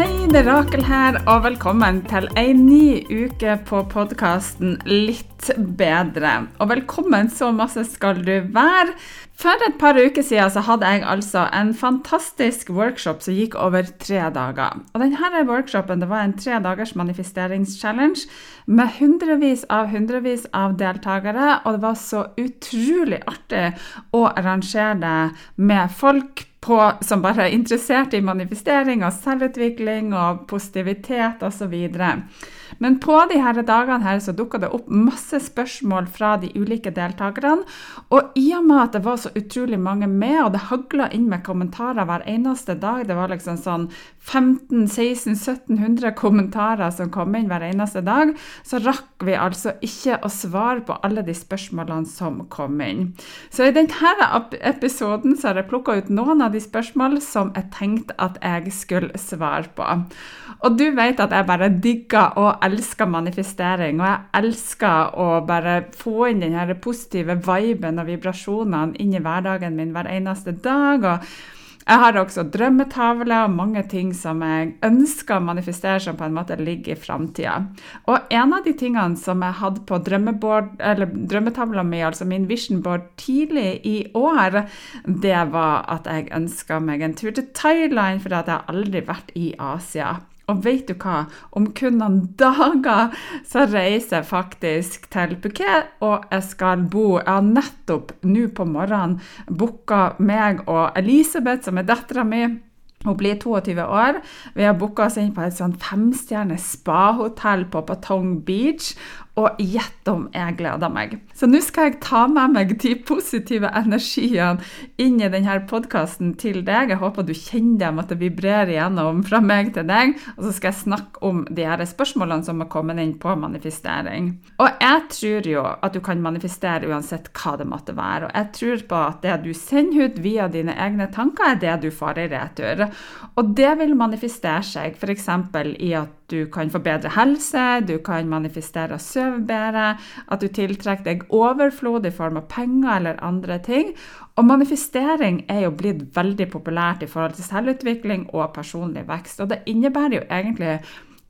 Hei, det er Rakel her, og velkommen til ei ny uke på podkasten Litt bedre. Og velkommen så masse skal du være. For et par uker siden så hadde jeg altså en fantastisk workshop som gikk over tre dager. Og denne workshopen det var en tre dagers manifesteringschallenge med hundrevis av hundrevis av deltakere, og det var så utrolig artig å arrangere det med folk på, som bare er interessert i manifestering og selvutvikling og positivitet osv. Men på de her dagene her så dukka det opp masse spørsmål fra de ulike deltakerne. Og i og med at det var så utrolig mange med, og det hagla inn med kommentarer hver eneste dag, det var liksom sånn 15 1600-1700 kommentarer som kom inn hver eneste dag, så rakk vi altså ikke å svare på alle de spørsmålene som kom inn. Så i denne episoden så har jeg plukka ut noen av de spørsmål som jeg tenkte at jeg skulle svare på. Og du vet at jeg bare digger og elsker manifestering, og jeg elsker å bare få inn den positive viben og vibrasjonene inn i hverdagen min hver eneste dag. og jeg har også drømmetavler og mange ting som jeg ønsker å manifestere, som på en måte ligger i framtida. Og en av de tingene som jeg hadde på drømmetavla mi, altså min vision board, tidlig i år, det var at jeg ønska meg en tur til Thailand, for jeg har aldri vært i Asia. Og vet du hva? Om kun noen dager så reiser jeg faktisk til Phuket, og jeg skal bo Jeg har nettopp nå på morgenen booka meg og Elisabeth, som er dattera mi. Hun blir 22 år. Vi har booka oss inn på et sånn femstjerners spahotell på Patong Beach. Og gjett om jeg gleder meg. Så nå skal jeg ta med meg de positive energiene inn i denne podkasten til deg. Jeg håper du kjenner dem, at det vibrerer igjennom fra meg til deg. Og så skal jeg snakke om de her spørsmålene som har kommet inn på manifestering. Og jeg tror jo at du kan manifestere uansett hva det måtte være. Og jeg tror på at det du sender ut via dine egne tanker, er det du får i retur. Og det vil manifestere seg f.eks. i at du kan få bedre helse, du kan manifestere og sove bedre, at du tiltrekker deg overflod i form av penger eller andre ting. Og manifestering er jo blitt veldig populært i forhold til selvutvikling og personlig vekst. Og det innebærer jo egentlig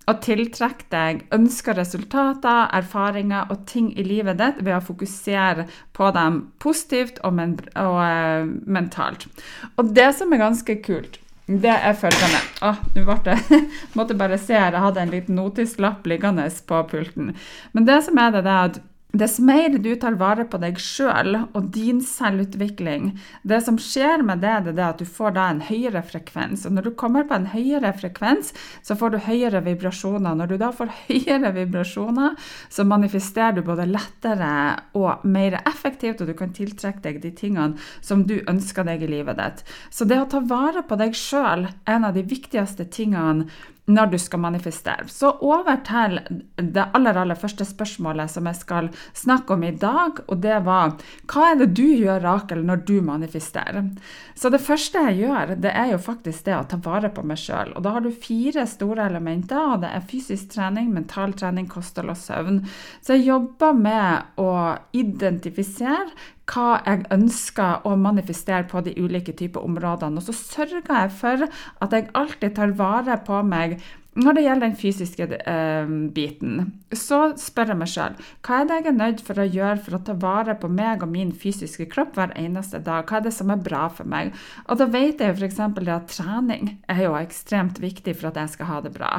å tiltrekke deg ønska resultater, erfaringer og ting i livet ditt ved å fokusere på dem positivt og, men og uh, mentalt. Og det som er ganske kult det er følgende Å, nå ble det Måtte bare se her, jeg hadde en liten notislapp liggende på pulten. Men det som er det, det er at Dess mer du tar vare på deg sjøl og din selvutvikling, det som skjer med det, det er at du får da en høyere frekvens. Og når du kommer på en høyere frekvens, så får du høyere vibrasjoner. Når du da får høyere vibrasjoner, så manifesterer du både lettere og mer effektivt, og du kan tiltrekke deg de tingene som du ønsker deg i livet ditt. Så det å ta vare på deg sjøl er en av de viktigste tingene når du skal manifestere. Så over til det aller, aller første spørsmålet som jeg skal snakke om i dag, og det var hva er det du gjør, Rakel, når du manifesterer? Så det første jeg gjør, det er jo faktisk det å ta vare på meg sjøl. Og da har du fire store elementer, og det er fysisk trening, mental trening, kosthold og søvn. Så jeg jobber med å identifisere hva jeg ønsker å manifestere på de ulike typer områdene. Og så sørger jeg for at jeg alltid tar vare på meg når det gjelder den fysiske eh, biten, så spør jeg meg sjøl hva er det jeg er nødt for å gjøre for å ta vare på meg og min fysiske kropp hver eneste dag? Hva er det som er bra for meg? Og da vet jeg jo f.eks. at trening er jo ekstremt viktig for at jeg skal ha det bra.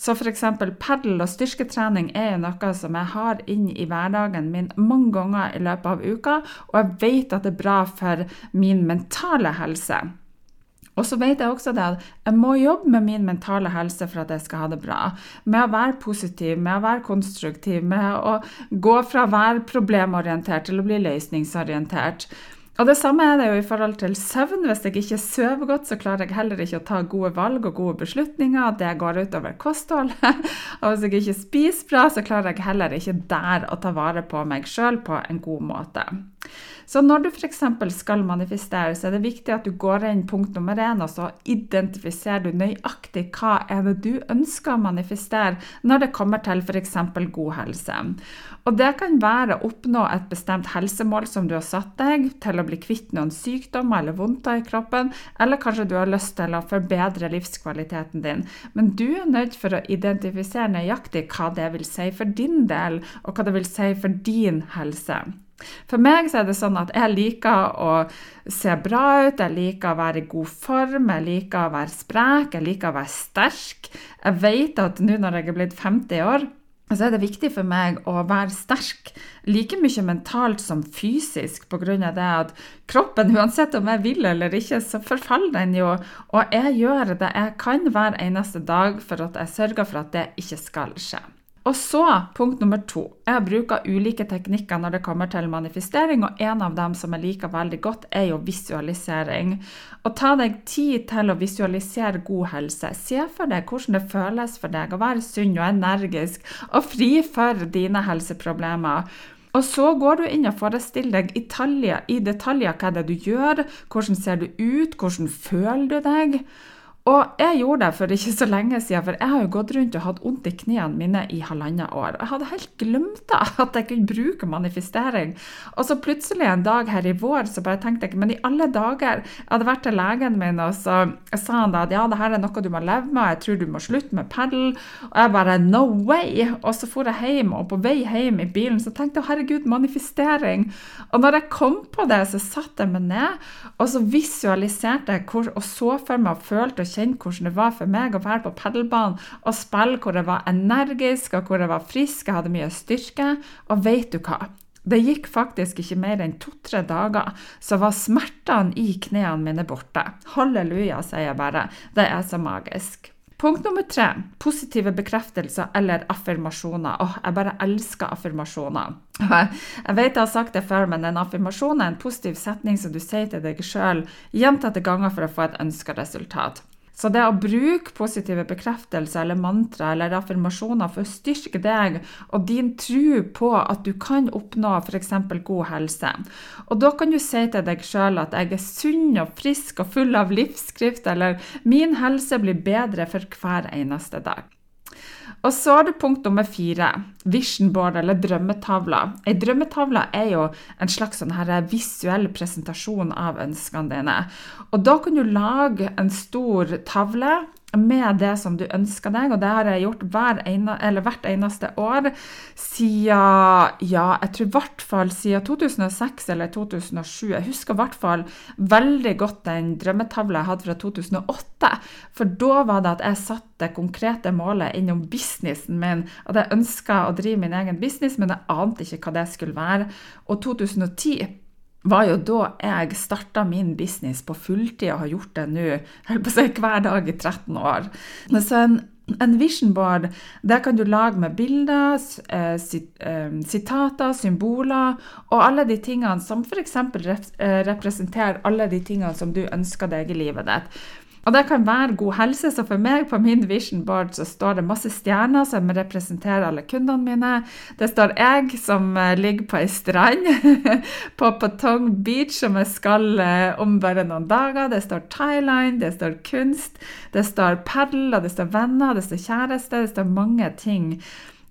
Så f.eks. padel og styrketrening er jo noe som jeg har inn i hverdagen min mange ganger i løpet av uka, og jeg vet at det er bra for min mentale helse. Og så vet jeg også det at jeg må jobbe med min mentale helse for at jeg skal ha det bra. Med å være positiv, med å være konstruktiv, med å gå fra å være problemorientert til å bli løsningsorientert. Og Det samme er det jo i forhold til søvn. Hvis jeg ikke sover godt, så klarer jeg heller ikke å ta gode valg og gode beslutninger. Det går utover kostholdet. og hvis jeg ikke spiser bra, så klarer jeg heller ikke der å ta vare på meg sjøl på en god måte. Så når du f.eks. skal manifestere, så er det viktig at du går inn punkt nummer én, og så identifiserer du nøyaktig hva er det du ønsker å manifestere når det kommer til f.eks. god helse. Og det kan være å oppnå et bestemt helsemål som du har satt deg, til å bli kvitt noen sykdommer eller vondter i kroppen, eller kanskje du har lyst til å forbedre livskvaliteten din. Men du er nødt for å identifisere nøyaktig hva det vil si for din del, og hva det vil si for din helse. For meg er det sånn at jeg liker å se bra ut, jeg liker å være i god form, jeg liker å være sprek, jeg liker å være sterk. Jeg vet at nå når jeg er blitt 50 år, så er det viktig for meg å være sterk like mye mentalt som fysisk, pga. det at kroppen, uansett om jeg vil eller ikke, så forfaller den jo. Og jeg gjør det jeg kan hver eneste dag for at jeg sørger for at det ikke skal skje. Og så, punkt nummer to. Jeg bruker ulike teknikker når det kommer til manifestering, og en av dem som jeg liker veldig godt, er jo visualisering. Og ta deg tid til å visualisere god helse. Se for deg hvordan det føles for deg å være sunn og energisk og fri for dine helseproblemer. Og så går du inn og forestiller deg i detaljer, hva det er du gjør, hvordan ser du ut, hvordan føler du deg. Og jeg gjorde det for ikke så lenge siden, for jeg har jo gått rundt og hatt vondt i knærne mine i halvannet år. Jeg hadde helt glemt at jeg kunne bruke manifestering. Og så plutselig en dag her i vår så bare tenkte jeg men i alle dager Jeg hadde vært til legen min, og så sa han da at ja, det her er noe du må leve med, jeg tror du må slutte med padel. Og jeg bare no way! Og så for jeg hjem, og på vei hjem i bilen så tenkte jeg herregud, manifestering. Og når jeg kom på det, så satte jeg meg ned, og så visualiserte jeg hvor, og så for meg og følte og kjenne hvordan det var for meg å være på padelbanen og spille hvor jeg var energisk og hvor jeg var frisk, jeg hadde mye styrke. Og vet du hva? Det gikk faktisk ikke mer enn to-tre dager, så var smertene i knærne mine borte. Halleluja, sier jeg bare. Det er så magisk. Punkt nummer tre positive bekreftelser eller affirmasjoner. Åh, jeg bare elsker affirmasjoner. Jeg vet jeg har sagt det før, men en affirmasjon er en positiv setning som du sier til deg sjøl gjentatte ganger for å få et ønska resultat. Så det å bruke positive bekreftelser eller mantra eller affirmasjoner for å styrke deg og din tro på at du kan oppnå f.eks. god helse. Og da kan du si til deg sjøl at jeg er sunn og frisk og full av livsskrift, eller min helse blir bedre for hver eneste dag. Og så er det punkt nummer fire. Vision board, eller drømmetavla. Ei drømmetavle er jo en slags sånn her visuell presentasjon av ønskene dine. Og da kan du lage en stor tavle med det som du ønsker deg, og det har jeg gjort hver ene, hvert eneste år siden ja, jeg tror i hvert fall siden 2006 eller 2007. Jeg husker i hvert fall veldig godt den drømmetavla jeg hadde fra 2008. For da var det at jeg satte det konkrete målet innom businessen min. At jeg ønska å drive min egen business, men jeg ante ikke hva det skulle være. Og 2010 var jo da jeg starta min business på fulltid og har gjort det nå på å si, hver dag i 13 år. Så en, en vision board det kan du lage med bilder, eh, eh, sitater, symboler og alle de tingene som f.eks. representerer alle de tingene som du ønsker deg i livet ditt. Og det kan være god helse, så for meg på min vision board så står det masse stjerner som representerer alle kundene mine. Det står jeg som eh, ligger på ei strand på Patong Beach som jeg skal eh, om bare noen dager. Det står Thailand, det står kunst, det står padel, det står venner, det står kjæreste, det står mange ting.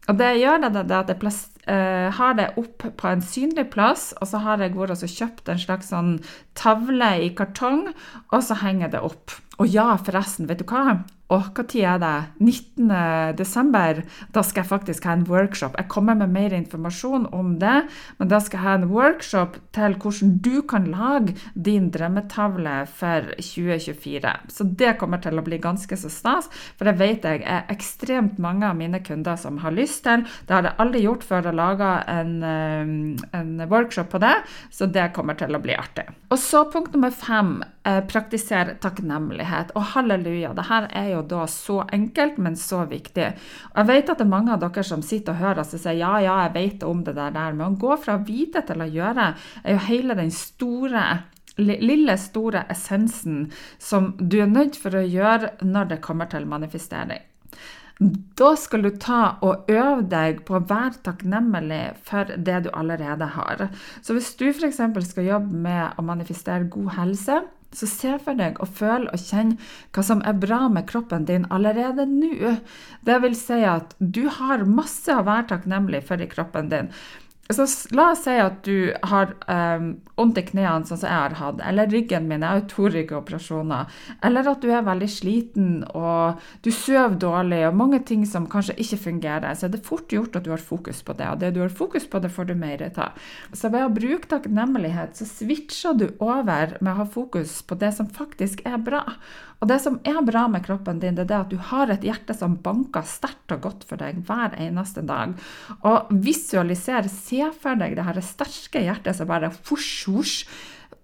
Og det gjør, det er at jeg plass, uh, har det opp på en synlig plass, og så har jeg vært og kjøpt en slags sånn tavle i kartong, og så henger det opp. Og ja, forresten, vet du hva? Og hva tid er det? 19. desember. Da skal jeg faktisk ha en workshop. Jeg kommer med mer informasjon om det, men da skal jeg ha en workshop til hvordan du kan lage din drømmetavle for 2024. Så det kommer til å bli ganske så stas, for det vet jeg er ekstremt mange av mine kunder som har lyst til. Det har jeg aldri gjort før å lage en, eh, en workshop på det, så det kommer til å bli artig. Og så punkt nummer fem. praktiser takknemlighet. Og halleluja, det her er jo da så enkelt, men så viktig. Jeg vet at det er mange av dere som sitter og hører og sier ja, ja, jeg vet om det der, men å gå fra vite til å gjøre er jo hele den store lille, store essensen som du er nødt for å gjøre når det kommer til manifestering. Da skal du ta og øve deg på å være takknemlig for det du allerede har. Så hvis du f.eks. skal jobbe med å manifestere god helse, så se for deg og føl og kjenn hva som er bra med kroppen din allerede nå. Det vil si at du har masse å være takknemlig for i kroppen din. Så la oss si at du har um, i knærne, sånn som jeg har hatt, eller ryggen min, jeg har jo to ryggoperasjoner, eller at du er veldig sliten og du sover dårlig, og mange ting som kanskje ikke fungerer, så er det fort gjort at du har fokus på det, og det du har fokus på, det får du mer av. Så ved å bruke takknemlighet, så switcher du over med å ha fokus på det som faktisk er bra. Og det som er bra med kroppen din, det er det at du har et hjerte som banker sterkt og godt for deg hver eneste dag. Og visualiser, se for deg det her sterke hjertet som bare fosj, fosj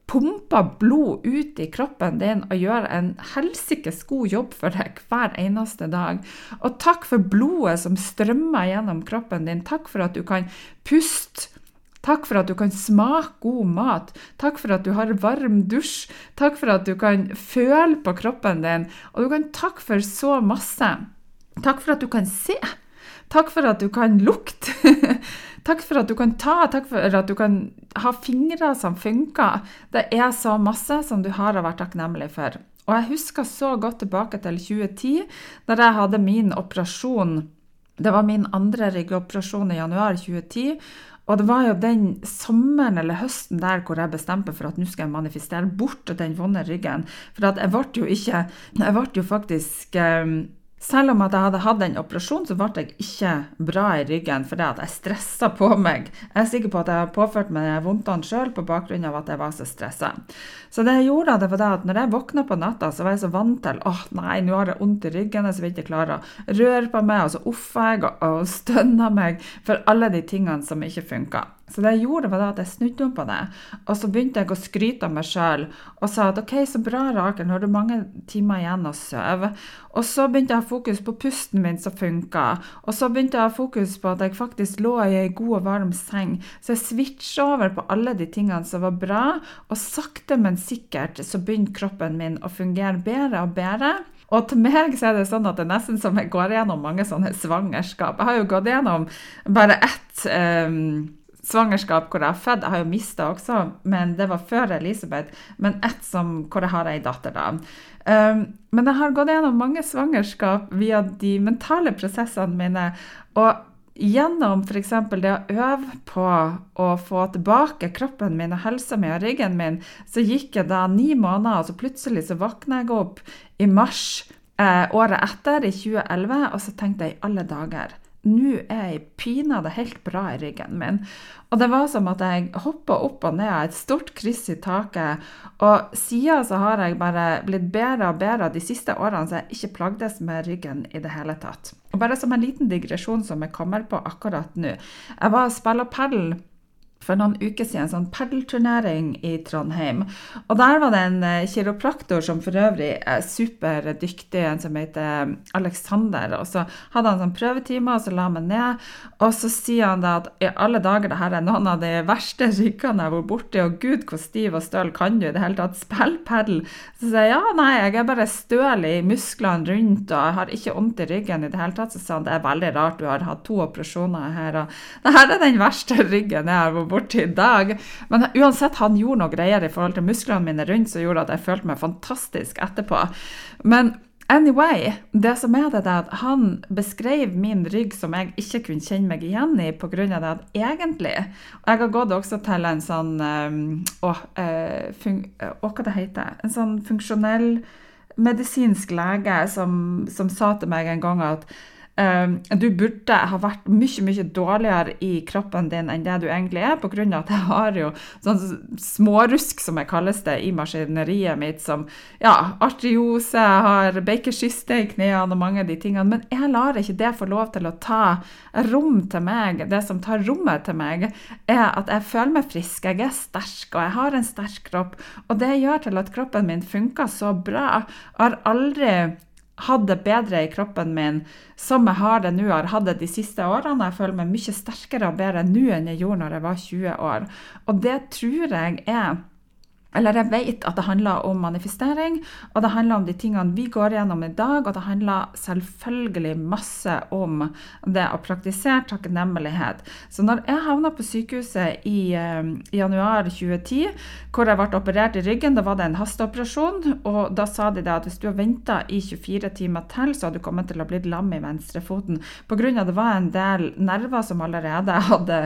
pumper blod ut i kroppen din og gjør en helsikes god jobb for deg hver eneste dag. Og takk for blodet som strømmer gjennom kroppen din. Takk for at du kan puste Takk for at du kan smake god mat. Takk for at du har varm dusj. Takk for at du kan føle på kroppen din. Og du kan takke for så masse. Takk for at du kan se. Takk for at du kan lukte. takk for at du kan ta. Takk for at du kan ha fingre som funker. Det er så masse som du har å være takknemlig for. Og jeg husker så godt tilbake til 2010, da jeg hadde min operasjon. Det var min andre ryggoperasjon i januar 2010. Og det var jo den sommeren eller høsten der hvor jeg bestemte for at nå skal jeg manifestere bort den vonde ryggen. For jeg ble jo ikke Jeg ble jo faktisk um, selv om jeg hadde hatt en operasjon, så ble jeg ikke bra i ryggen fordi at jeg stressa på meg. Jeg er sikker på at jeg har påført meg vondtene sjøl på bakgrunn av at jeg var så stressa. Så det jeg gjorde, det var det at når jeg våkna på natta, så var jeg så vant til åh oh, nei, nå har jeg vondt i ryggen, jeg vil ikke klare å røre på meg, og så offa jeg og, og stønna meg for alle de tingene som ikke funka. Så det jeg gjorde, var at jeg snudde om på det. Og så begynte jeg å skryte av meg sjøl og sa at OK, så bra, Rakel, nå har du mange timer igjen å sove. Og så begynte jeg å ha fokus på pusten min som funka. Og så begynte jeg å ha fokus på at jeg faktisk lå i ei god og varm seng. Så jeg switcha over på alle de tingene som var bra, og sakte, men sikkert så begynte kroppen min å fungere bedre og bedre. Og til meg så er det sånn at det er nesten som jeg går gjennom mange sånne svangerskap. Jeg har jo gått gjennom bare ett um, svangerskap hvor jeg har født. Jeg har jo mista også, men det var før Elisabeth. Men ett som, hvor jeg har ei datter, da. Um, men jeg har gått gjennom mange svangerskap via de mentale prosessene mine. Og gjennom f.eks. det å øve på å få tilbake kroppen min og helsa mi og ryggen min, så gikk jeg da ni måneder, og så plutselig så våkna jeg opp i mars eh, året etter, i 2011, og så tenkte jeg i alle dager nå er jeg pinadø helt bra i ryggen min. Og det var som at jeg hoppa opp og ned av et stort kryss i taket. Og siden så har jeg bare blitt bedre og bedre de siste årene, så jeg ikke plagdes med ryggen i det hele tatt. Og bare som en liten digresjon som jeg kommer på akkurat nå. Jeg var og spilte padel for noen uker siden en sånn padelturnering i Trondheim. Og der var det en eh, kiropraktor som for øvrig er superdyktig, en som heter Alexander. Og så hadde han sånn prøvetime, og så la han meg ned. Og så sier han da at i alle dager, det her er noen av de verste ryggene jeg har vært borti, og gud, hvor stiv og støl kan du i det hele tatt spille padel? Så sier jeg ja, nei, jeg er bare støl i musklene rundt, og jeg har ikke vondt i ryggen i det hele tatt. Så sa han det er veldig rart, du har hatt to operasjoner her, og det her er den verste ryggen jeg har vært borti i dag. Men uansett, han gjorde noe greier i forhold til musklene mine rundt som gjorde at jeg følte meg fantastisk etterpå. Men Anyway, det som er det, er at han beskrev min rygg som jeg ikke kunne kjenne meg igjen i pga. det at egentlig Og jeg har gått også til en sånn å, uh, fun, uh, hva det heter En sånn funksjonell medisinsk lege som, som sa til meg en gang at du burde ha vært mye mye dårligere i kroppen din enn det du egentlig er, pga. at jeg har jo sånn smårusk, som jeg kalles det, i maskineriet mitt, som ja, artriose, jeg har bakerkyste i knærne og mange av de tingene. Men jeg lar ikke det få lov til å ta rom til meg. Det som tar rommet til meg, er at jeg føler meg frisk, jeg er sterk, og jeg har en sterk kropp. Og det gjør til at kroppen min funker så bra. Jeg har aldri hatt det bedre i kroppen min som jeg har det nå, har hatt det de siste årene. Jeg føler meg mye sterkere og bedre nå enn jeg gjorde når jeg var 20 år. Og det tror jeg er eller jeg vet at det handler om manifestering, og det handler om de tingene vi går gjennom i dag, og det handler selvfølgelig masse om det å praktisere takknemlighet. Så når jeg havna på sykehuset i, eh, i, januar 2010, hvor jeg ble operert i ryggen, da var det en hasteoperasjon, og da sa de at hvis du har venta i 24 timer til, så hadde du kommet til å bli lam i venstrefoten. Pga. det var en del nerver som allerede hadde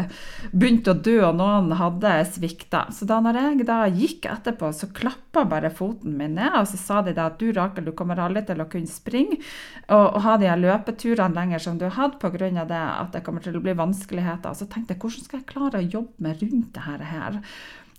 begynt å dø, og noen hadde svikta. Så da når jeg da gikk etterpå så klappa bare foten min ned, og så sa de da at du Rakel, du kommer aldri til å kunne springe og, og ha de her løpeturene lenger som du har hatt pga. det at det kommer til å bli vanskeligheter. Og så tenkte jeg hvordan skal jeg klare å jobbe meg rundt det her?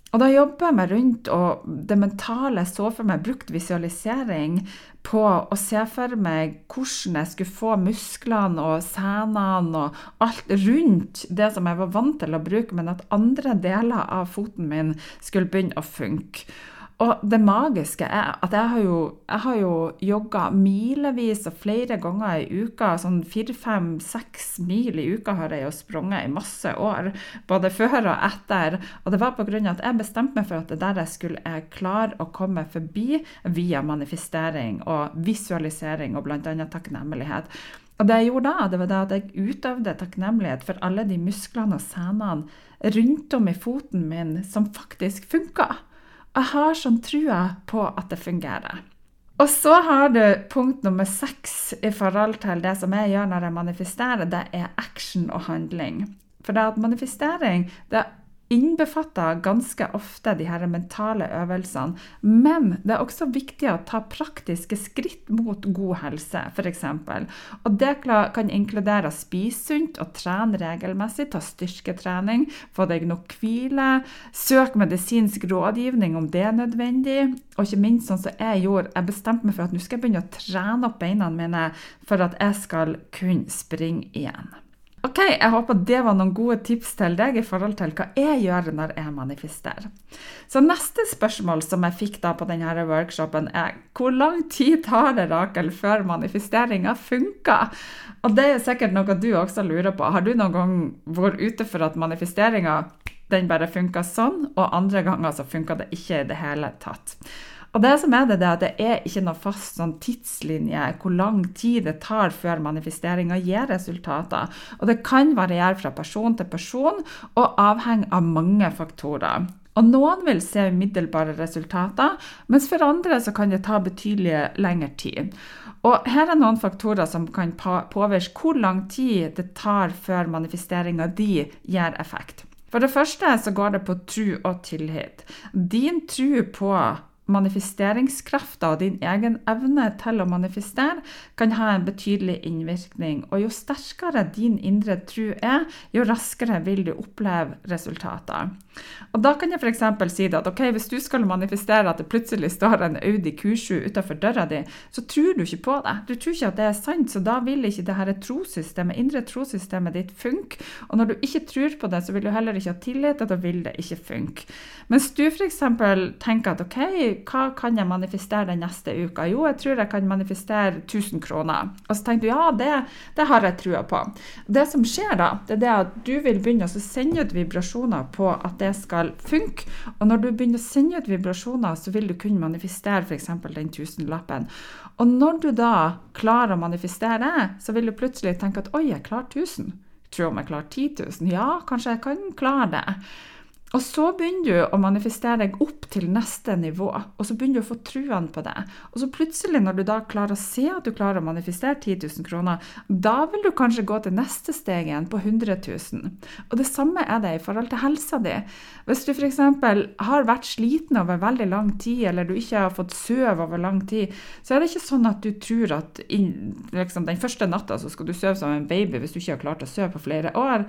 Og da jobber jeg meg rundt og det mentale så for meg brukt visualisering på å se for meg hvordan jeg skulle få musklene og senene og alt rundt det som jeg var vant til å bruke, men at andre deler av foten min skulle begynne å funke. Og det magiske er at jeg har jo, jeg jogga milevis og flere ganger i uka. Sånn fire, fem, seks mil i uka har jeg jo sprunget i masse år. Både før og etter. Og det var pga. at jeg bestemte meg for at det der jeg skulle jeg klare å komme forbi via manifestering og visualisering og bl.a. takknemlighet. Og det jeg gjorde da, det var det at jeg utøvde takknemlighet for alle de musklene og senene rundt om i foten min som faktisk funka. Jeg har sånn trua på at det fungerer. Og så har du punkt nummer seks i forhold til det som jeg gjør når jeg manifesterer. Det er action og handling. For det at manifestering det innbefatter ganske ofte de her mentale øvelsene. Men det er også viktig å ta praktiske skritt mot god helse, f.eks. Og det kan inkludere å spise sunt og trene regelmessig, ta styrketrening, få deg nok hvile, søk medisinsk rådgivning om det er nødvendig, og ikke minst sånn som jeg gjorde, jeg bestemte meg for at nå skal jeg begynne å trene opp beina mine for at jeg skal kunne springe igjen. Ok, Jeg håper det var noen gode tips til deg i forhold til hva jeg gjør når jeg manifesterer. Så Neste spørsmål som jeg fikk da på denne workshopen, er hvor lang tid tar det Rakel, før manifesteringa funker? Og Det er sikkert noe du også lurer på. Har du noen gang vært ute for at manifesteringa bare funka sånn, og andre ganger så funka det ikke i det hele tatt? Og det som er det, det er at det er ikke noe fast sånn tidslinje hvor lang tid det tar før manifesteringa gir resultater. Og det kan variere fra person til person og avhenge av mange faktorer. Og Noen vil se umiddelbare resultater, mens for andre kan det ta betydelig lengre tid. Og Her er noen faktorer som kan påvirke hvor lang tid det tar før manifesteringa di gir effekt. For det første så går det på tro og tillit. Din tro på manifesteringskrafta og din egen evne til å manifestere kan ha en betydelig innvirkning. Og jo sterkere din indre tro er, jo raskere vil du oppleve resultater. Og da kan jeg f.eks. si at ok, hvis du skal manifestere at det plutselig står en Audi Q7 utenfor døra di, så tror du ikke på det. Du tror ikke at det er sant, så da vil ikke det her trosystemet, indre trosystemet ditt funke. Og når du ikke tror på det, så vil du heller ikke ha tillit, og da vil det ikke funke. Mens du f.eks. tenker at ok, hva kan jeg manifestere den neste uka? Jo, jeg tror jeg kan manifestere 1000 kroner. Og så tenker du ja, det, det har jeg trua på. Det som skjer da, det er det at du vil begynne å sende ut vibrasjoner på at det skal funke. Og når du begynner å sende ut vibrasjoner, så vil du kunne manifestere f.eks. den tusenlappen. Og når du da klarer å manifestere, så vil du plutselig tenke at oi, jeg klarer 1000. Tror om jeg klarer 10 000? Ja, kanskje jeg kan klare det. Og så begynner du å manifestere deg opp til neste nivå, og så begynner du å få truene på det. Og så plutselig, når du da klarer å se at du klarer å manifestere 10 000 kroner, da vil du kanskje gå til neste steg igjen, på 100 000. Og det samme er det i forhold til helsa di. Hvis du f.eks. har vært sliten over veldig lang tid, eller du ikke har fått søv over lang tid, så er det ikke sånn at du tror at in, liksom, den første natta så skal du sove som en baby hvis du ikke har klart å sove på flere år.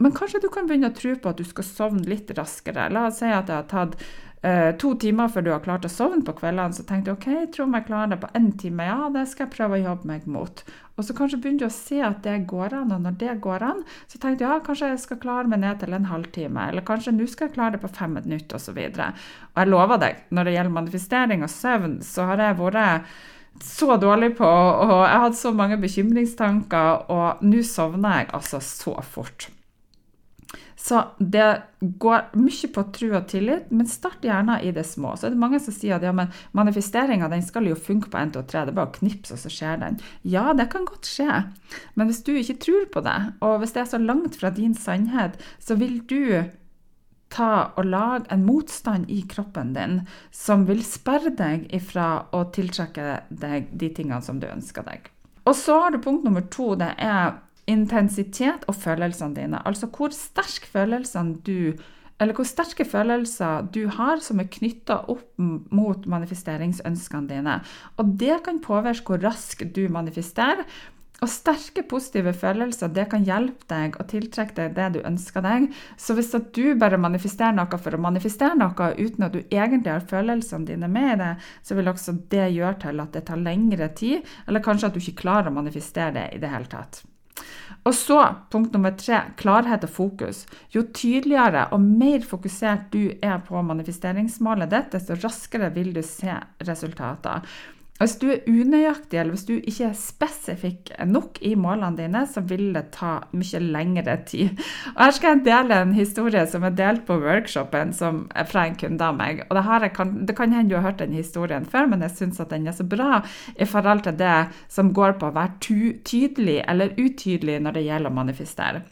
Men kanskje du kan begynne å tro på at du skal sovne litt raskere. La oss si at det har tatt eh, to timer før du har klart å sovne på kveldene. Så tenkte du ok, jeg tror jeg klarer det på én time. Ja, det skal jeg prøve å jobbe meg mot. Og så kanskje begynner du å se at det går an, og når det går an, så tenkte du ja, kanskje jeg skal klare meg ned til en halvtime. Eller kanskje nå skal jeg klare det på fem minutter, osv. Og, så og jeg lover deg, når det gjelder manifestering og søvn, så har jeg vært så dårlig på, og jeg hatt så mange bekymringstanker, og nå sovner jeg altså så fort. Så det går mye på tro og tillit, men start gjerne i det små. Så er det mange som sier at ja, men manifesteringa skal jo funke på 1, 2, 3, det er bare å knipse, og så skjer den. Ja, det kan godt skje, men hvis du ikke tror på det, og hvis det er så langt fra din sannhet, så vil du ta og lage en motstand i kroppen din som vil sperre deg ifra å tiltrekke deg de tingene som du ønsker deg. Og så har du punkt nummer to. Det er intensitet og følelsene dine. Altså hvor følelsene du hvor sterke følelser du har som er knytta opp mot manifesteringsønskene dine. Og det kan påvirke hvor raskt du manifesterer. Og sterke positive følelser det kan hjelpe deg å tiltrekke deg det du ønsker deg. Så hvis du bare manifesterer noe for å manifestere noe uten at du egentlig har følelsene dine med i det, så vil også det gjøre til at det tar lengre tid, eller kanskje at du ikke klarer å manifestere det i det hele tatt. Og så, punkt nummer tre, klarhet og fokus. Jo tydeligere og mer fokusert du er på manifesteringsmålet ditt, desto raskere vil du se resultater. Hvis du er unøyaktig, eller hvis du ikke er spesifikk nok i målene dine, så vil det ta mye lengre tid. Og Her skal jeg dele en historie som er delt på workshopen som er fra en kunde av meg. Og det, kan, det kan hende du har hørt den historien før, men jeg syns den er så bra i forhold til det som går på å være tydelig eller utydelig når det gjelder å manifestere.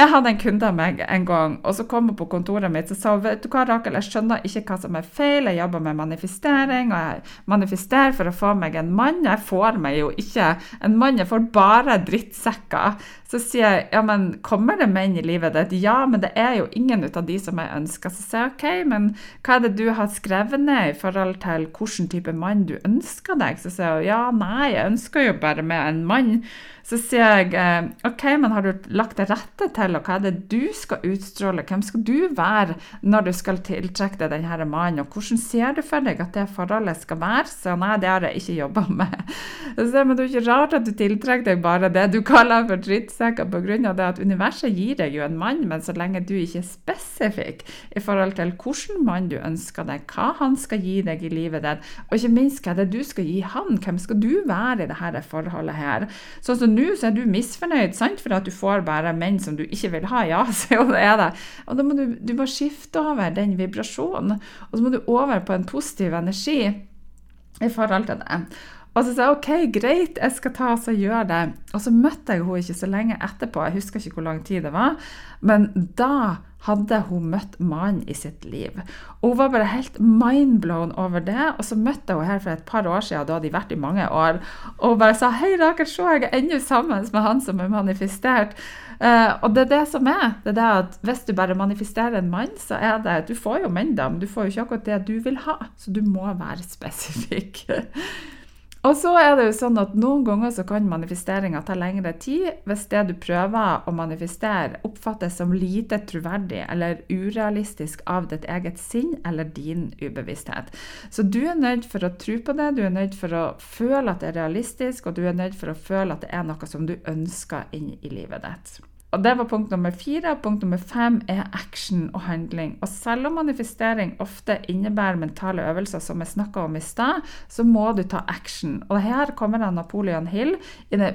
Jeg hadde en kunde av meg en gang, og så kom hun på kontoret mitt og sa vet du hva, Rakel, jeg skjønner ikke hva som er feil, jeg jobber med manifestering, og jeg manifesterer for å få meg en mann. Jeg får meg jo ikke en mann, jeg får bare drittsekker. Så sier jeg ja, men kommer det menn i livet ditt? Ja, men det er jo ingen av de som jeg ønsker. Så sier jeg ok, men hva er det du har skrevet ned i forhold til hvilken type mann du ønsker deg? Så sier hun ja, nei, jeg ønsker jo bare med en mann. Så sier jeg eh, ok, men har du lagt det rette til, og hva er det du skal utstråle? Hvem skal du være når du skal tiltrekke deg denne mannen? Og hvordan ser du for deg at det forholdet skal være? Så nei, det har jeg ikke jobba med. Så men det er jo ikke rart at du tiltrekker deg bare det du kaller for dritt drittsekker pga. det at universet gir deg jo en mann, men så lenge du ikke er spesifikk i forhold til hvilken mann du ønsker deg, hva han skal gi deg i livet ditt, og ikke minst hva det er du skal gi han, hvem skal du være i dette forholdet her. Sånn som nå, så er du misfornøyd, sant, for at du får bare menn som du ikke vil ha. Ja, så er det. Og da må du, du må skifte over den vibrasjonen, og så må du over på en positiv energi i forhold til det. Og så sa jeg OK, greit, jeg skal ta og gjøre det. Og så møtte jeg henne ikke så lenge etterpå, jeg husker ikke hvor lang tid det var. Men da hadde hun møtt mannen i sitt liv. Og hun var bare helt mindblown over det. Og så møtte henne her for et par år siden, da hadde de vært i mange år. Og hun bare sa 'Hei, Rakel, se, jeg er ennå sammen med han som er manifestert'. Uh, og det er det som er. det er det at Hvis du bare manifesterer en mann, så er det Du får jo menn, da, men du får jo ikke akkurat det du vil ha. Så du må være spesifikk. Og så er det jo sånn at Noen ganger så kan manifesteringa ta lengre tid hvis det du prøver å manifestere, oppfattes som lite troverdig eller urealistisk av ditt eget sinn eller din ubevissthet. Så du er nødt for å tro på det, du er nødt for å føle at det er realistisk, og du er nødt for å føle at det er noe som du ønsker inn i livet ditt. Og Det var punkt nummer fire. Punkt nummer fem er action og handling. Og Selv om manifestering ofte innebærer mentale øvelser, som jeg snakka om i stad, så må du ta action. Og Her kommer det Napoleon Hill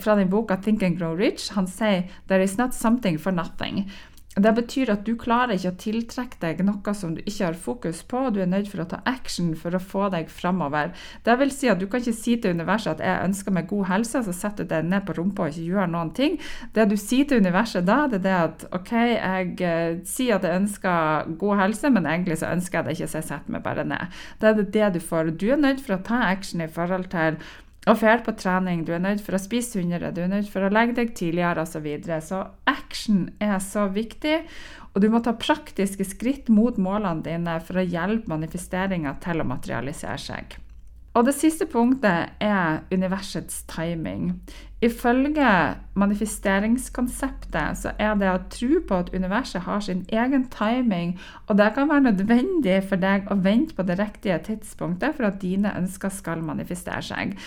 fra den boka 'Think and Grow Rich'. Han sier 'There is not something for nothing'. Det betyr at du klarer ikke å tiltrekke deg noe som du ikke har fokus på, og du er nødt for å ta action for å få deg framover. Det vil si at du kan ikke si til universet at 'jeg ønsker meg god helse', så setter du deg ned på rumpa og ikke gjør noen ting. Det du sier til universet da, det er det at 'OK, jeg uh, sier at jeg ønsker god helse, men egentlig så ønsker jeg det ikke, så jeg setter meg bare ned'. Det er det du får. Du er nødt for å ta action i forhold til og hjelp på trening, du er nødt for å spise sunnere, du er nødt for å legge deg tidligere osv. Så, videre. så action er så viktig, og du må ta praktiske skritt mot målene dine for å hjelpe manifesteringa til å materialisere seg. Og det siste punktet er universets timing. Ifølge manifesteringskonseptet så er det å tro på at universet har sin egen timing, og det kan være nødvendig for deg å vente på det riktige tidspunktet for at dine ønsker skal manifestere seg.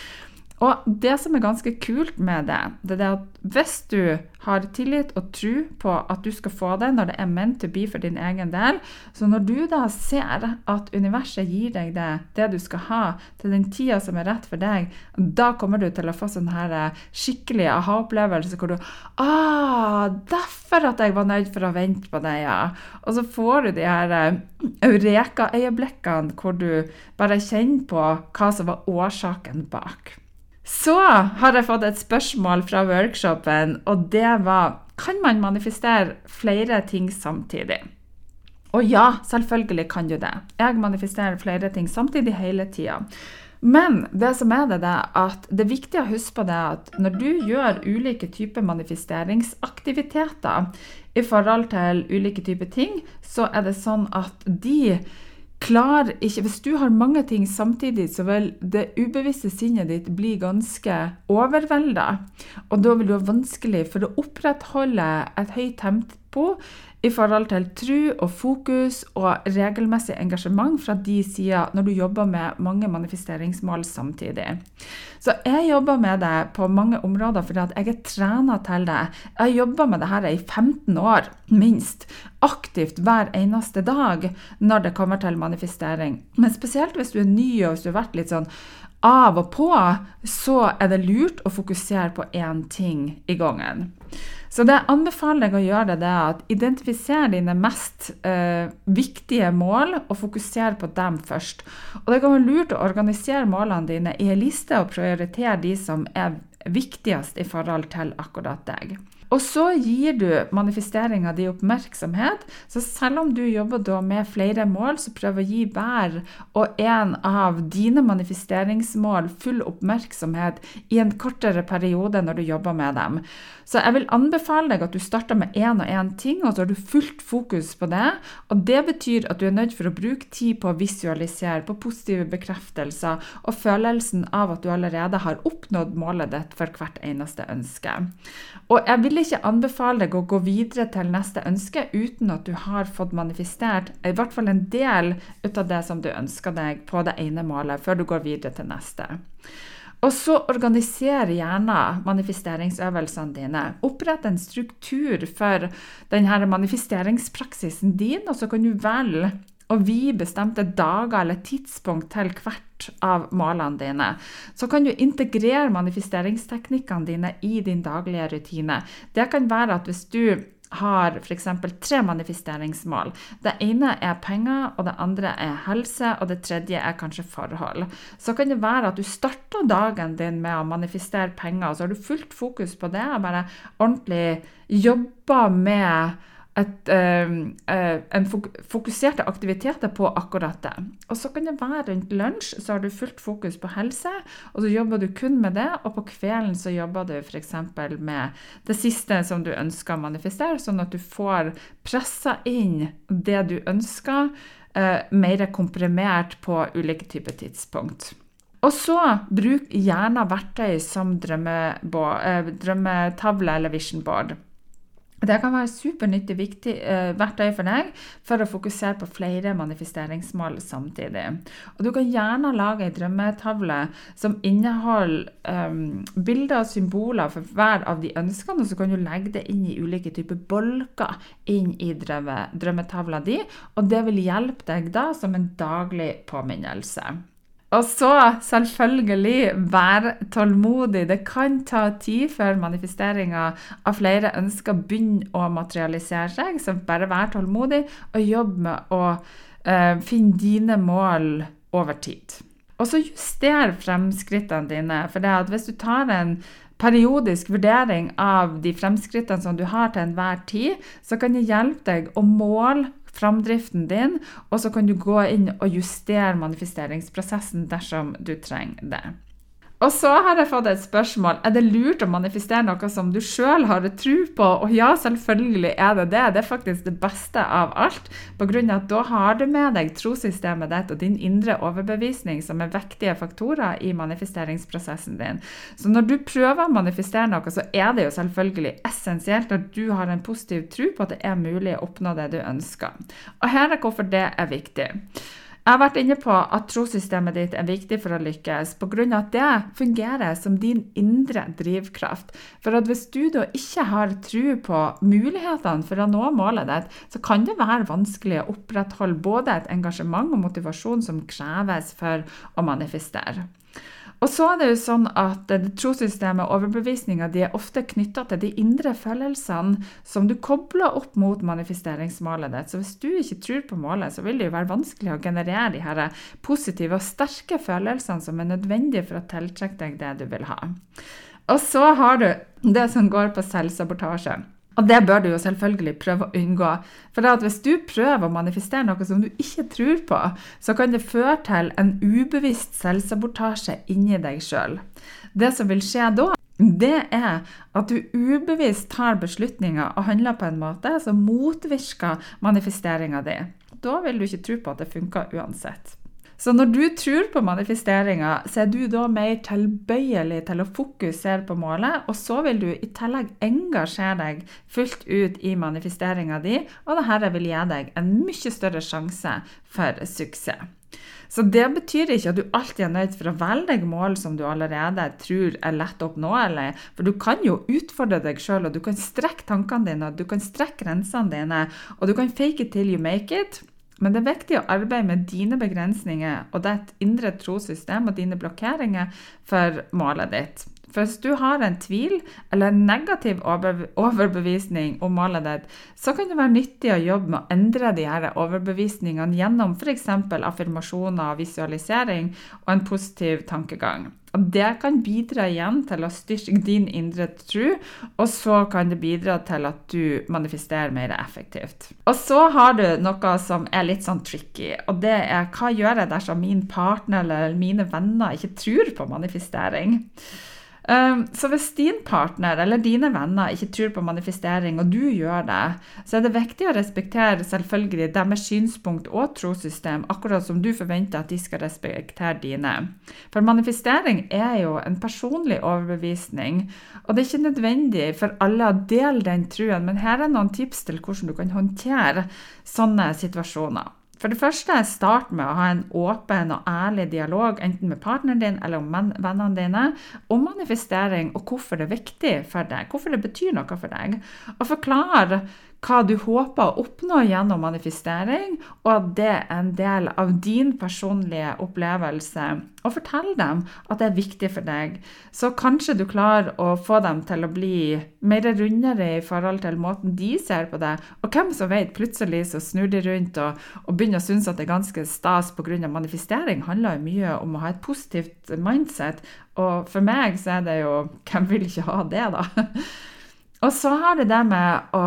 Og det som er ganske kult med det, det er at hvis du har tillit og tro på at du skal få det når det er meant to be for din egen del, så når du da ser at universet gir deg det, det du skal ha, til den tida som er rett for deg, da kommer du til å få sånn her eh, skikkelig aha-opplevelse hvor du Ah, derfor at jeg var nødt for å vente på det, ja. Og så får du de her eh, eureka-øyeblikkene hvor du bare kjenner på hva som var årsaken bak. Så har jeg fått et spørsmål fra workshopen, og det var Kan man manifestere flere ting samtidig? Og ja, selvfølgelig kan du det. Jeg manifesterer flere ting samtidig hele tida. Men det som er det, det at det er viktig å huske på det at når du gjør ulike typer manifesteringsaktiviteter i forhold til ulike typer ting, så er det sånn at de klarer ikke Hvis du har mange ting samtidig, så vil det ubevisste sinnet ditt bli ganske overvelda. Og da vil du ha vanskelig for å opprettholde et høyt tempo i forhold til tro og fokus og regelmessig engasjement fra de sider når du jobber med mange manifesteringsmål samtidig. Så jeg jobber med det på mange områder fordi at jeg er trena til det. Jeg har jobba med det her i 15 år, minst. Aktivt hver eneste dag når det kommer til manifestering. Men spesielt hvis du er ny og hvis du har vært litt sånn av og på, så er det lurt å fokusere på én ting i gangen. Så det jeg anbefaler deg å gjøre, det er at identifisere dine mest eh, viktige mål, og fokusere på dem først. Og det kan være lurt å organisere målene dine i en liste og prioritere de som er viktigst i forhold til akkurat deg. Og så gir du manifesteringa di oppmerksomhet. Så selv om du jobber med flere mål, så prøv å gi hver og en av dine manifesteringsmål full oppmerksomhet i en kortere periode når du jobber med dem. Så jeg vil anbefale deg at du starter med én og én ting, og så har du fullt fokus på det. Og det betyr at du er nødt for å bruke tid på å visualisere, på positive bekreftelser og følelsen av at du allerede har oppnådd målet ditt for hvert eneste ønske. Og jeg vil ikke anbefale deg å gå videre til neste ønske uten at du har fått manifestert i hvert fall en del ut av det som du ønsker deg på det ene målet, før du går videre til neste. Og så organiser gjerne manifesteringsøvelsene dine. Opprett en struktur for denne manifesteringspraksisen din, og så kan du velge å vi bestemte dager eller tidspunkt til hvert av målene dine. Så kan du integrere manifesteringsteknikkene dine i din daglige rutine. Det kan være at hvis du har f.eks. tre manifesteringsmål. Det ene er penger, og det andre er helse, og det tredje er kanskje forhold. Så kan det være at du starter dagen din med å manifestere penger, og så har du fullt fokus på det og bare ordentlig jobber med et, uh, en fokuserte aktiviteter på akkurat det. Og så kan det være rundt lunsj, så har du fullt fokus på helse, og så jobber du kun med det. Og på kvelden så jobber du f.eks. med det siste som du ønsker å manifestere, sånn at du får pressa inn det du ønsker, uh, mer komprimert på ulike typer tidspunkt. Og så bruk gjerne verktøy som drømmetavle eller vision board. Det kan være supernyttig viktig eh, verktøy for deg for å fokusere på flere manifesteringsmål samtidig. Og Du kan gjerne lage ei drømmetavle som inneholder eh, bilder og symboler for hver av de ønskene, og så kan du legge det inn i ulike typer bolker inn i drømme, drømmetavla di. Og det vil hjelpe deg da som en daglig påminnelse. Og så selvfølgelig vær tålmodig. Det kan ta tid før manifesteringa av flere ønsker begynner å materialisere seg. Så bare vær tålmodig og jobb med å eh, finne dine mål over tid. Og så juster fremskrittene dine. For hvis du tar en periodisk vurdering av de fremskrittene som du har til enhver tid, så kan det hjelpe deg å måle framdriften din, og så kan du gå inn og justere manifesteringsprosessen dersom du trenger det. Og så har jeg fått et spørsmål. Er det lurt å manifestere noe som du sjøl har tro på? Og ja, selvfølgelig er det det. Det er faktisk det beste av alt. På grunn av at da har du med deg trossystemet ditt og din indre overbevisning, som er vektige faktorer i manifesteringsprosessen din. Så når du prøver å manifestere noe, så er det jo selvfølgelig essensielt at du har en positiv tro på at det er mulig å oppnå det du ønsker. Og her er hvorfor det er viktig. Jeg har vært inne på at trossystemet ditt er viktig for å lykkes, pga. at det fungerer som din indre drivkraft. For at hvis du da ikke har tro på mulighetene for å nå målet ditt, så kan det være vanskelig å opprettholde både et engasjement og motivasjon som kreves for å manifestere. Og så er det jo sånn at Trossystemet og overbevisninga er ofte knytta til de indre følelsene som du kobler opp mot manifesteringsmålet ditt. Så hvis du ikke tror på målet, så vil det jo være vanskelig å generere de her positive og sterke følelsene som er nødvendige for å tiltrekke deg det du vil ha. Og så har du det som går på selvsabotasje. Og det bør du jo selvfølgelig prøve å unngå. For hvis du prøver å manifestere noe som du ikke tror på, så kan det føre til en ubevisst selvsabotasje inni deg sjøl. Det som vil skje da, det er at du ubevisst tar beslutninger og handler på en måte som motvirker manifesteringa di. Da vil du ikke tro på at det funker uansett. Så når du tror på manifesteringa, så er du da mer tilbøyelig til å fokusere på målet, og så vil du i tillegg engasjere deg fullt ut i manifesteringa di, og dette vil gi deg en mye større sjanse for suksess. Så det betyr ikke at du alltid er nødt for å velge deg mål som du allerede tror er lett oppnåelig. For du kan jo utfordre deg sjøl, og du kan strekke tankene dine, du kan strekke grensene dine, og du kan fake it till you make it. Men det er viktig å arbeide med dine begrensninger og ditt indre trossystem og dine blokkeringer for målet ditt. For hvis du har en tvil eller en negativ overbevisning om målet ditt, så kan det være nyttig å jobbe med å endre de her overbevisningene gjennom f.eks. affirmasjoner, visualisering og en positiv tankegang. Og Det kan bidra igjen til å styrke din indre tro, og så kan det bidra til at du manifesterer mer effektivt. Og så har du noe som er litt sånn tricky, og det er hva gjør jeg dersom min partner eller mine venner ikke tror på manifestering? Ehm, så hvis din partner eller dine venner ikke tror på manifestering, og du gjør det, så er det viktig å respektere selvfølgelig deres synspunkt og trossystem, akkurat som du forventer at de skal respektere dine. For manifestering er jo en personlig overbevisning, og det er ikke nødvendig for alle å dele den truen, men her er noen tips til hvordan du kan håndtere sånne situasjoner. For det første, start med å ha en åpen og ærlig dialog enten med partneren din eller med vennene dine om manifestering og hvorfor det er viktig for deg, hvorfor det betyr noe for deg. Og forklar hva du håper å oppnå gjennom manifestering, og at det er en del av din personlige opplevelse. Og fortell dem at det er viktig for deg. Så kanskje du klarer å få dem til å bli mer rundere i forhold til måten de ser på det. Og hvem som vet, plutselig så snur de rundt og, og begynner å synes at det er ganske stas pga. manifestering. handler jo mye om å ha et positivt mindset. Og for meg så er det jo Hvem vil ikke ha det, da? Og så har det det med å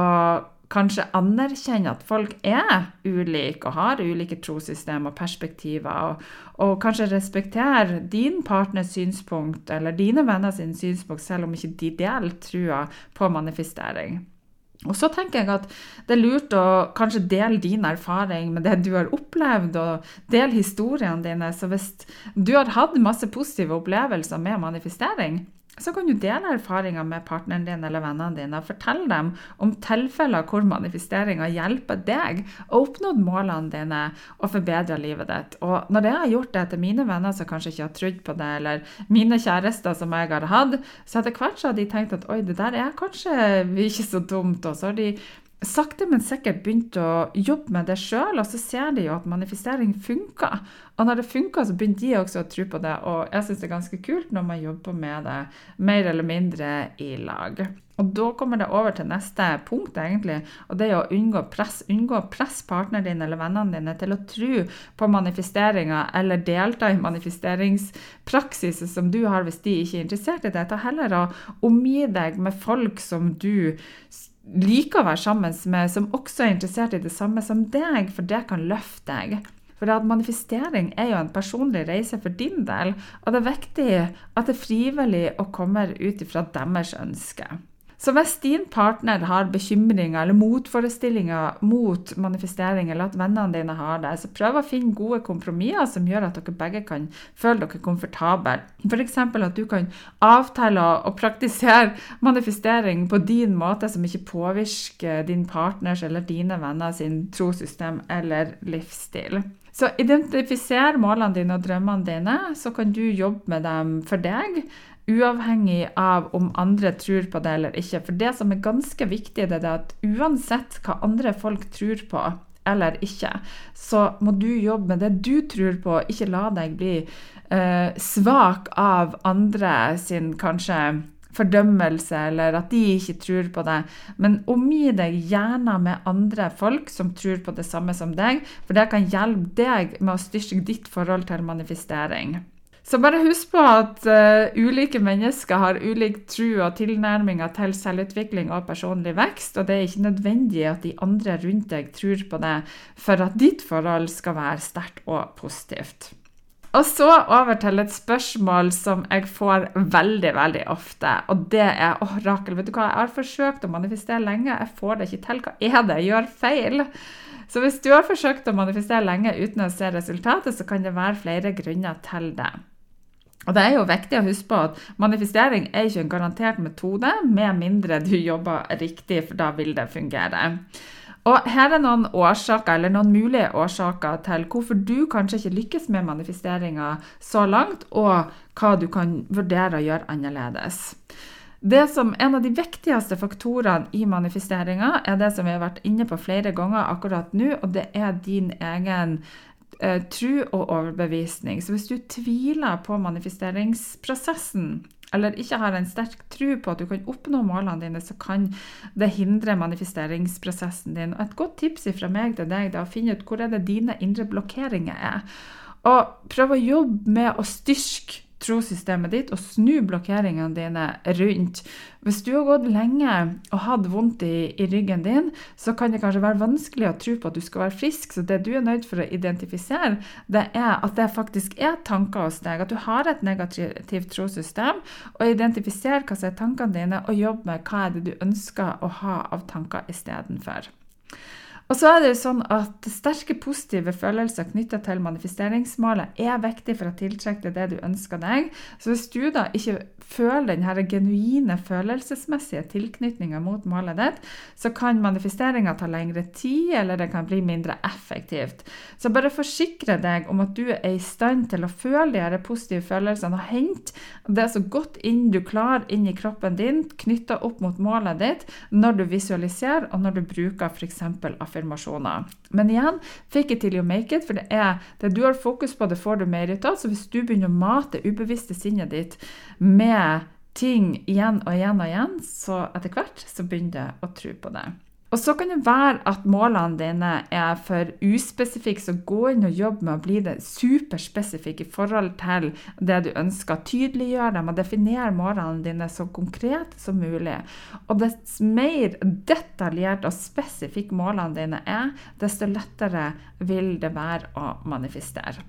kanskje anerkjenne at folk er ulike og har ulike trossystem og perspektiver, og, og, kanskje respektere din partners synspunkt eller dine venner sin synspunkt, selv om ikke de deler trua på manifestering. Og så tenker jeg at det er lurt å kanskje dele din erfaring med det du har opplevd, og dele historiene dine. Så hvis du har hatt masse positive opplevelser med manifestering, så kan du dele erfaringer med partneren din eller vennene dine. og Fortell dem om tilfeller hvor manifesteringa hjelper deg å oppnå målene dine og forbedre livet ditt. Og når jeg har gjort det til mine venner som kanskje ikke har trodd på det, eller mine kjærester som jeg har hatt, så etter hvert så har de tenkt at oi, det der er kanskje ikke så dumt. Og så har de sakte, men sikkert begynt å jobbe med det sjøl, og så ser de jo at manifestering funker. Og når det funker, så begynner de også å tro på det, og jeg syns det er ganske kult når man jobber med det mer eller mindre i lag. Og da kommer det over til neste punkt, egentlig, og det er å unngå press. Unngå å presse partneren din eller vennene dine til å tro på manifesteringer eller delta i manifesteringspraksiser som du har hvis de ikke er interessert i det. Ta heller å omgi deg med folk som du liker å være sammen med, som også er interessert i det samme som deg, for det kan løfte deg. For at manifestering er jo en personlig reise for din del, og det er viktig at det er frivillig og kommer ut ifra deres ønske. Så hvis din partner har bekymringer eller motforestillinger mot manifestering, eller at vennene dine har det, så prøv å finne gode kompromisser som gjør at dere begge kan føle dere komfortable. F.eks. at du kan avtale og praktisere manifestering på din måte som ikke påvirker din partners eller dine venner sin trossystem eller livsstil. Så identifiser målene dine og drømmene dine, så kan du jobbe med dem for deg uavhengig av om andre tror på det eller ikke. For det som er ganske viktig, det er at uansett hva andre folk tror på eller ikke, så må du jobbe med det du tror på, ikke la deg bli eh, svak av andre sin kanskje fordømmelse, eller at de ikke tror på det. Men omgi deg gjerne med andre folk som tror på det samme som deg, for det kan hjelpe deg med å styrke ditt forhold til manifestering. Så bare husk på at uh, ulike mennesker har ulik tro og tilnærminger til selvutvikling og personlig vekst, og det er ikke nødvendig at de andre rundt deg tror på det for at ditt forhold skal være sterkt og positivt. Og så over til et spørsmål som jeg får veldig veldig ofte. Og det er Å, Rakel, vet du hva, jeg har forsøkt å manifestere lenge, jeg får det ikke til. Hva er det jeg gjør feil? Så hvis du har forsøkt å manifestere lenge uten å se resultatet, så kan det være flere grunner til det. Og det er jo viktig å huske på at manifestering er ikke en garantert metode, med mindre du jobber riktig, for da vil det fungere. Og her er noen årsaker, eller noen mulige årsaker til hvorfor du kanskje ikke lykkes med manifesteringa så langt, og hva du kan vurdere å gjøre annerledes. Det som En av de viktigste faktorene i manifesteringa er det som vi har vært inne på flere ganger akkurat nå, og det er din egen eh, tro og overbevisning. Så hvis du tviler på manifesteringsprosessen, eller ikke har en sterk tro på at du kan oppnå målene dine, så kan det hindre manifesteringsprosessen din. Og et godt tips fra meg til deg er å finne ut hvor er det dine indre blokkeringer er. Og prøv å jobbe med å styrke trossystemet ditt og snu blokkeringene dine rundt. Hvis du har gått lenge og hatt vondt i, i, ryggen din, så kan det kanskje være vanskelig å tro på at du skal være frisk. Så det du er nødt for å identifisere, det er at det faktisk er tanker hos deg. At du har et negativt trossystem. Og identifisere hva som er tankene dine, og jobbe med hva er det du ønsker å ha av tanker istedenfor. Og så er det jo sånn at Sterke positive følelser knytta til manifesteringsmålet er viktig for å tiltrekke det du ønsker deg. Så hvis du da ikke føler den genuine følelsesmessige tilknytninga mot målet ditt, så kan manifesteringa ta lengre tid, eller det kan bli mindre effektivt. Så bare forsikre deg om at du er i stand til å føle de her positive følelsene og hente det så godt inn du klarer inn i kroppen din, knytta opp mot målet ditt, når du visualiserer og når du bruker f.eks. affirmasjoner. Men igjen, fake it till you make it, for det er det du har fokus på, det får du mer ut av. Så hvis du begynner å mate ubevisste sinnet ditt med ting igjen og igjen og igjen, så etter hvert så begynner du å tro på det. Og så kan det være at målene dine er for uspesifikke, så gå inn og jobb med å bli det superspesifikke i forhold til det du ønsker. Tydeliggjør dem og definere målene dine så konkret som mulig. Og dess mer detaljert og spesifikke målene dine er, desto lettere vil det være å manifestere.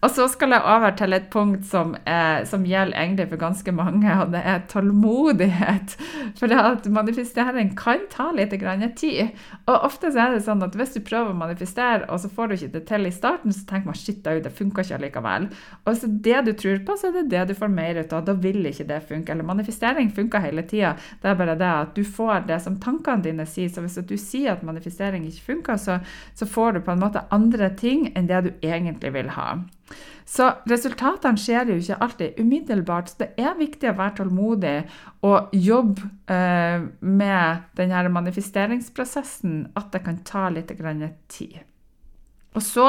Og så skal jeg over til et punkt som, eh, som gjelder egentlig for ganske mange, og det er tålmodighet. For det at manifestering kan ta litt tid. Og ofte er det sånn at hvis du prøver å manifestere, og så får du ikke det til i starten, så tenker man shit, det funka ikke allikevel. Og så det du tror på, så er det det du får mer ut av. Da vil ikke det funke. Eller manifestering funker hele tida. Det er bare det at du får det som tankene dine sier. Så hvis du sier at manifestering ikke funker, så, så får du på en måte andre ting enn det du egentlig vil ha. Så resultatene skjer jo ikke alltid umiddelbart. Så det er viktig å være tålmodig og jobbe eh, med denne manifesteringsprosessen, at det kan ta litt tid. Og så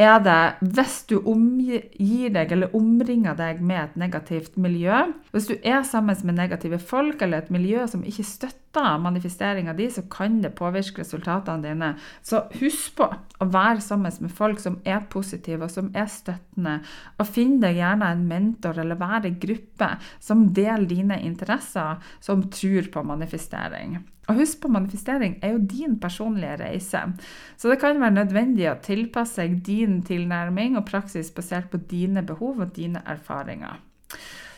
er det hvis du omgir deg eller omringer deg med et negativt miljø Hvis du er sammen med negative folk eller et miljø som ikke støtter manifesteringa di, så kan det påvirke resultatene dine. Så husk på å være sammen med folk som er positive og som er støttende. Og finn deg gjerne en mentor eller være i gruppe som deler dine interesser, som tror på manifestering. Og husk på manifestering er jo din personlige reise, så det kan være nødvendig å tilpasse din tilnærming og praksis basert på dine behov og dine erfaringer.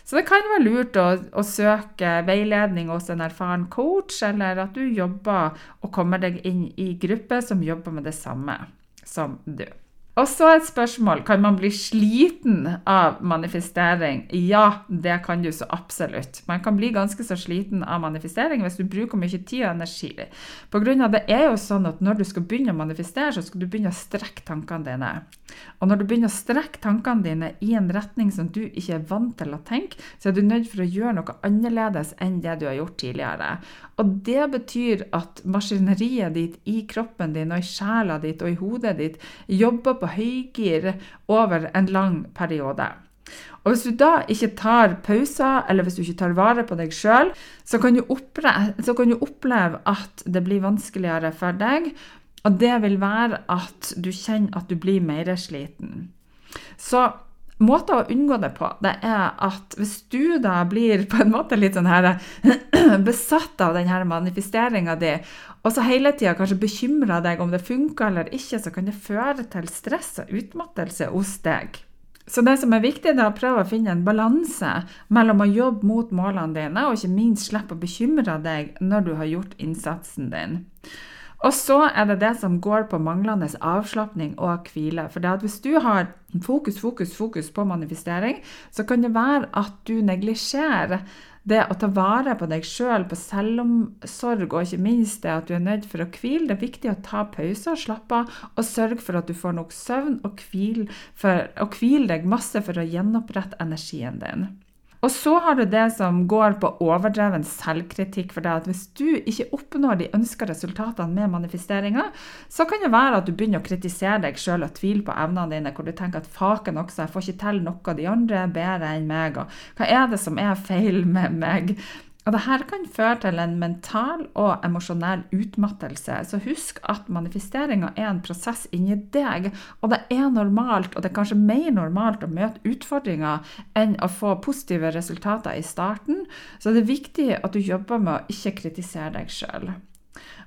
Så det kan være lurt å, å søke veiledning hos en erfaren coach, eller at du jobber og kommer deg inn i grupper som jobber med det samme som du. Og så et spørsmål kan man bli sliten av manifestering. Ja, det kan du så absolutt. Man kan bli ganske så sliten av manifestering hvis du bruker mye tid og energi. På grunn av det er jo sånn at Når du skal begynne å manifestere, så skal du begynne å strekke tankene dine. Og når du begynner å strekke tankene dine i en retning som du ikke er vant til å tenke, så er du nødt for å gjøre noe annerledes enn det du har gjort tidligere. Og det betyr at maskineriet ditt i kroppen din og i sjela ditt og i hodet ditt jobber på høygir over en lang periode. Og Hvis du da ikke tar pauser, eller hvis du ikke tar vare på deg sjøl, så, så, kan du oppleve at det blir vanskeligere for deg. Og det vil være at du kjenner at du blir mer sliten. Så måter å unngå det på, det er at hvis du da blir på en måte litt sånn her besatt av denne manifesteringa di, og så hele tida kanskje bekymrer deg om det funker eller ikke, så kan det føre til stress og utmattelse hos deg. Så det som er viktig, er å prøve å finne en balanse mellom å jobbe mot målene dine, og ikke minst slippe å bekymre deg når du har gjort innsatsen din. Og så er det det som går på manglende avslapning og hvile. For hvis du har fokus, fokus, fokus på manifestering, så kan det være at du neglisjerer det å ta vare på deg sjøl, på selvomsorg, og ikke minst det at du er nødt for å hvile. Det er viktig å ta pauser, slappe av og sørge for at du får nok søvn, og hvile, og hvile deg masse for å gjenopprette energien din. Og så har du det som går på overdreven selvkritikk. For det at hvis du ikke oppnår de ønska resultatene med manifesteringa, så kan det være at du begynner å kritisere deg sjøl og tvile på evnene dine, hvor du tenker at faken også, jeg får ikke til noe, de andre er bedre enn meg, og hva er det som er feil med meg? Og Dette kan føre til en mental og emosjonell utmattelse. Så husk at manifesteringa er en prosess inni deg. Og det er normalt, og det er kanskje mer normalt å møte utfordringer enn å få positive resultater i starten. Så det er viktig at du jobber med å ikke kritisere deg sjøl.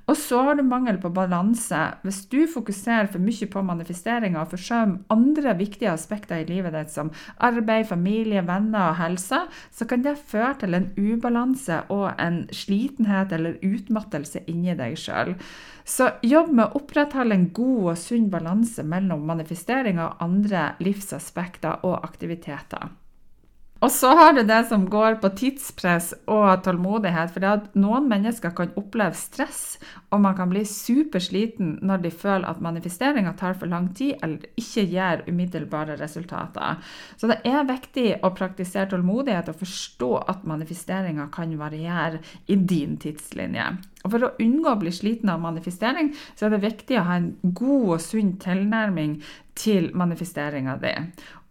Og så har du mangel på balanse. Hvis du fokuserer for mye på manifesteringer og forsømmer andre viktige aspekter i livet ditt, som arbeid, familie, venner og helse, så kan det føre til en ubalanse og en slitenhet eller utmattelse inni deg sjøl. Så jobb med å opprettholde en god og sunn balanse mellom manifesteringer og andre livsaspekter og aktiviteter. Og så har du det som går på tidspress og tålmodighet. For det at noen mennesker kan oppleve stress, og man kan bli supersliten når de føler at manifesteringa tar for lang tid eller ikke gir umiddelbare resultater. Så det er viktig å praktisere tålmodighet og forstå at manifesteringa kan variere i din tidslinje. Og For å unngå å bli sliten av manifestering, så er det viktig å ha en god og sunn tilnærming til manifesteringa di.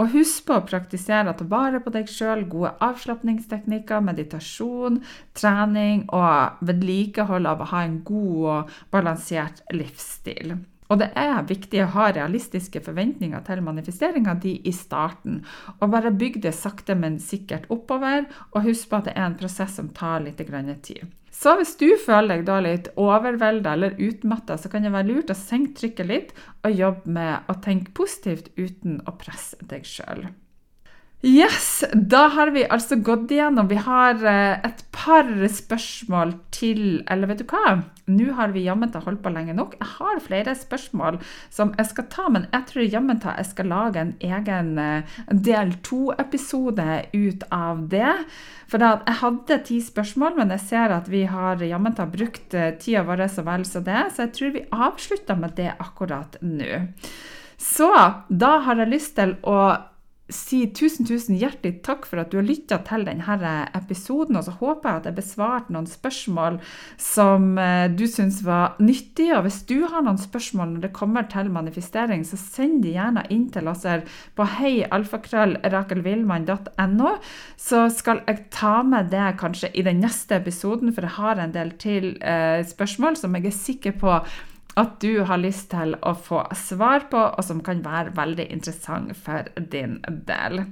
Og husk på å praktisere å ta vare på deg sjøl, gode avslapningsteknikker, meditasjon, trening og vedlikehold av å ha en god og balansert livsstil. Og det er viktig å ha realistiske forventninger til manifesteringa di i starten, og bare bygge det sakte, men sikkert oppover, og husk på at det er en prosess som tar litt tid. Så hvis du føler deg da litt overvelda eller utmatta, så kan det være lurt å senke trykket litt og jobbe med å tenke positivt uten å presse deg sjøl. Yes, da har vi altså gått igjennom. Vi har eh, et par spørsmål til Eller vet du hva? Nå har vi jammen holdt på lenge nok. Jeg har flere spørsmål som jeg skal ta, men jeg tror jammen jeg skal lage en egen eh, del to-episode ut av det. For jeg hadde ti spørsmål, men jeg ser at vi har jammen brukt eh, tida vår så vel som det, så jeg tror vi avslutter med det akkurat nå. Så da har jeg lyst til å si tusen tusen hjertelig takk for at du har lytta til denne episoden. Og så håper jeg at jeg besvarte noen spørsmål som eh, du syns var nyttige. Og hvis du har noen spørsmål når det kommer til manifestering, så send de gjerne inn til oss her på heialfakrøllrakelvillmann.no. Så skal jeg ta med det kanskje i den neste episoden, for jeg har en del til eh, spørsmål som jeg er sikker på at du har lyst til å få svar på, og som kan være veldig interessant for din del.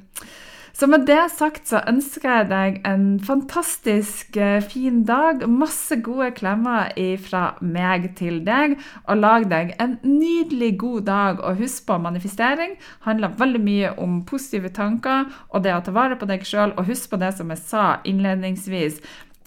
Så med det sagt så ønsker jeg deg en fantastisk eh, fin dag. Masse gode klemmer fra meg til deg. Og lag deg en nydelig god dag. Og husk på manifestering handler veldig mye om positive tanker og det å ta vare på deg sjøl. Og husk på det som jeg sa innledningsvis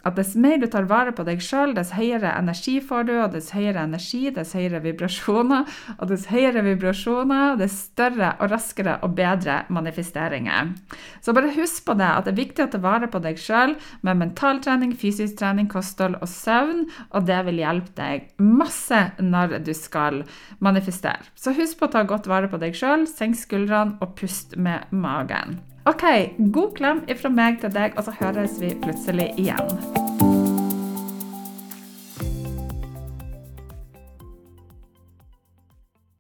at dess mer du tar vare på deg sjøl, dess høyere energi får du, og dess høyere energi, dess høyere vibrasjoner, og dess høyere vibrasjoner, dess større og raskere og bedre manifesteringer. Så bare husk på det, at det er viktig å ta vare på deg sjøl med mentaltrening, fysisk trening, kosthold og søvn, og det vil hjelpe deg masse når du skal manifestere. Så husk på å ta godt vare på deg sjøl, senk skuldrene og pust med magen. OK, god klem ifra meg til deg, og så høres vi plutselig igjen.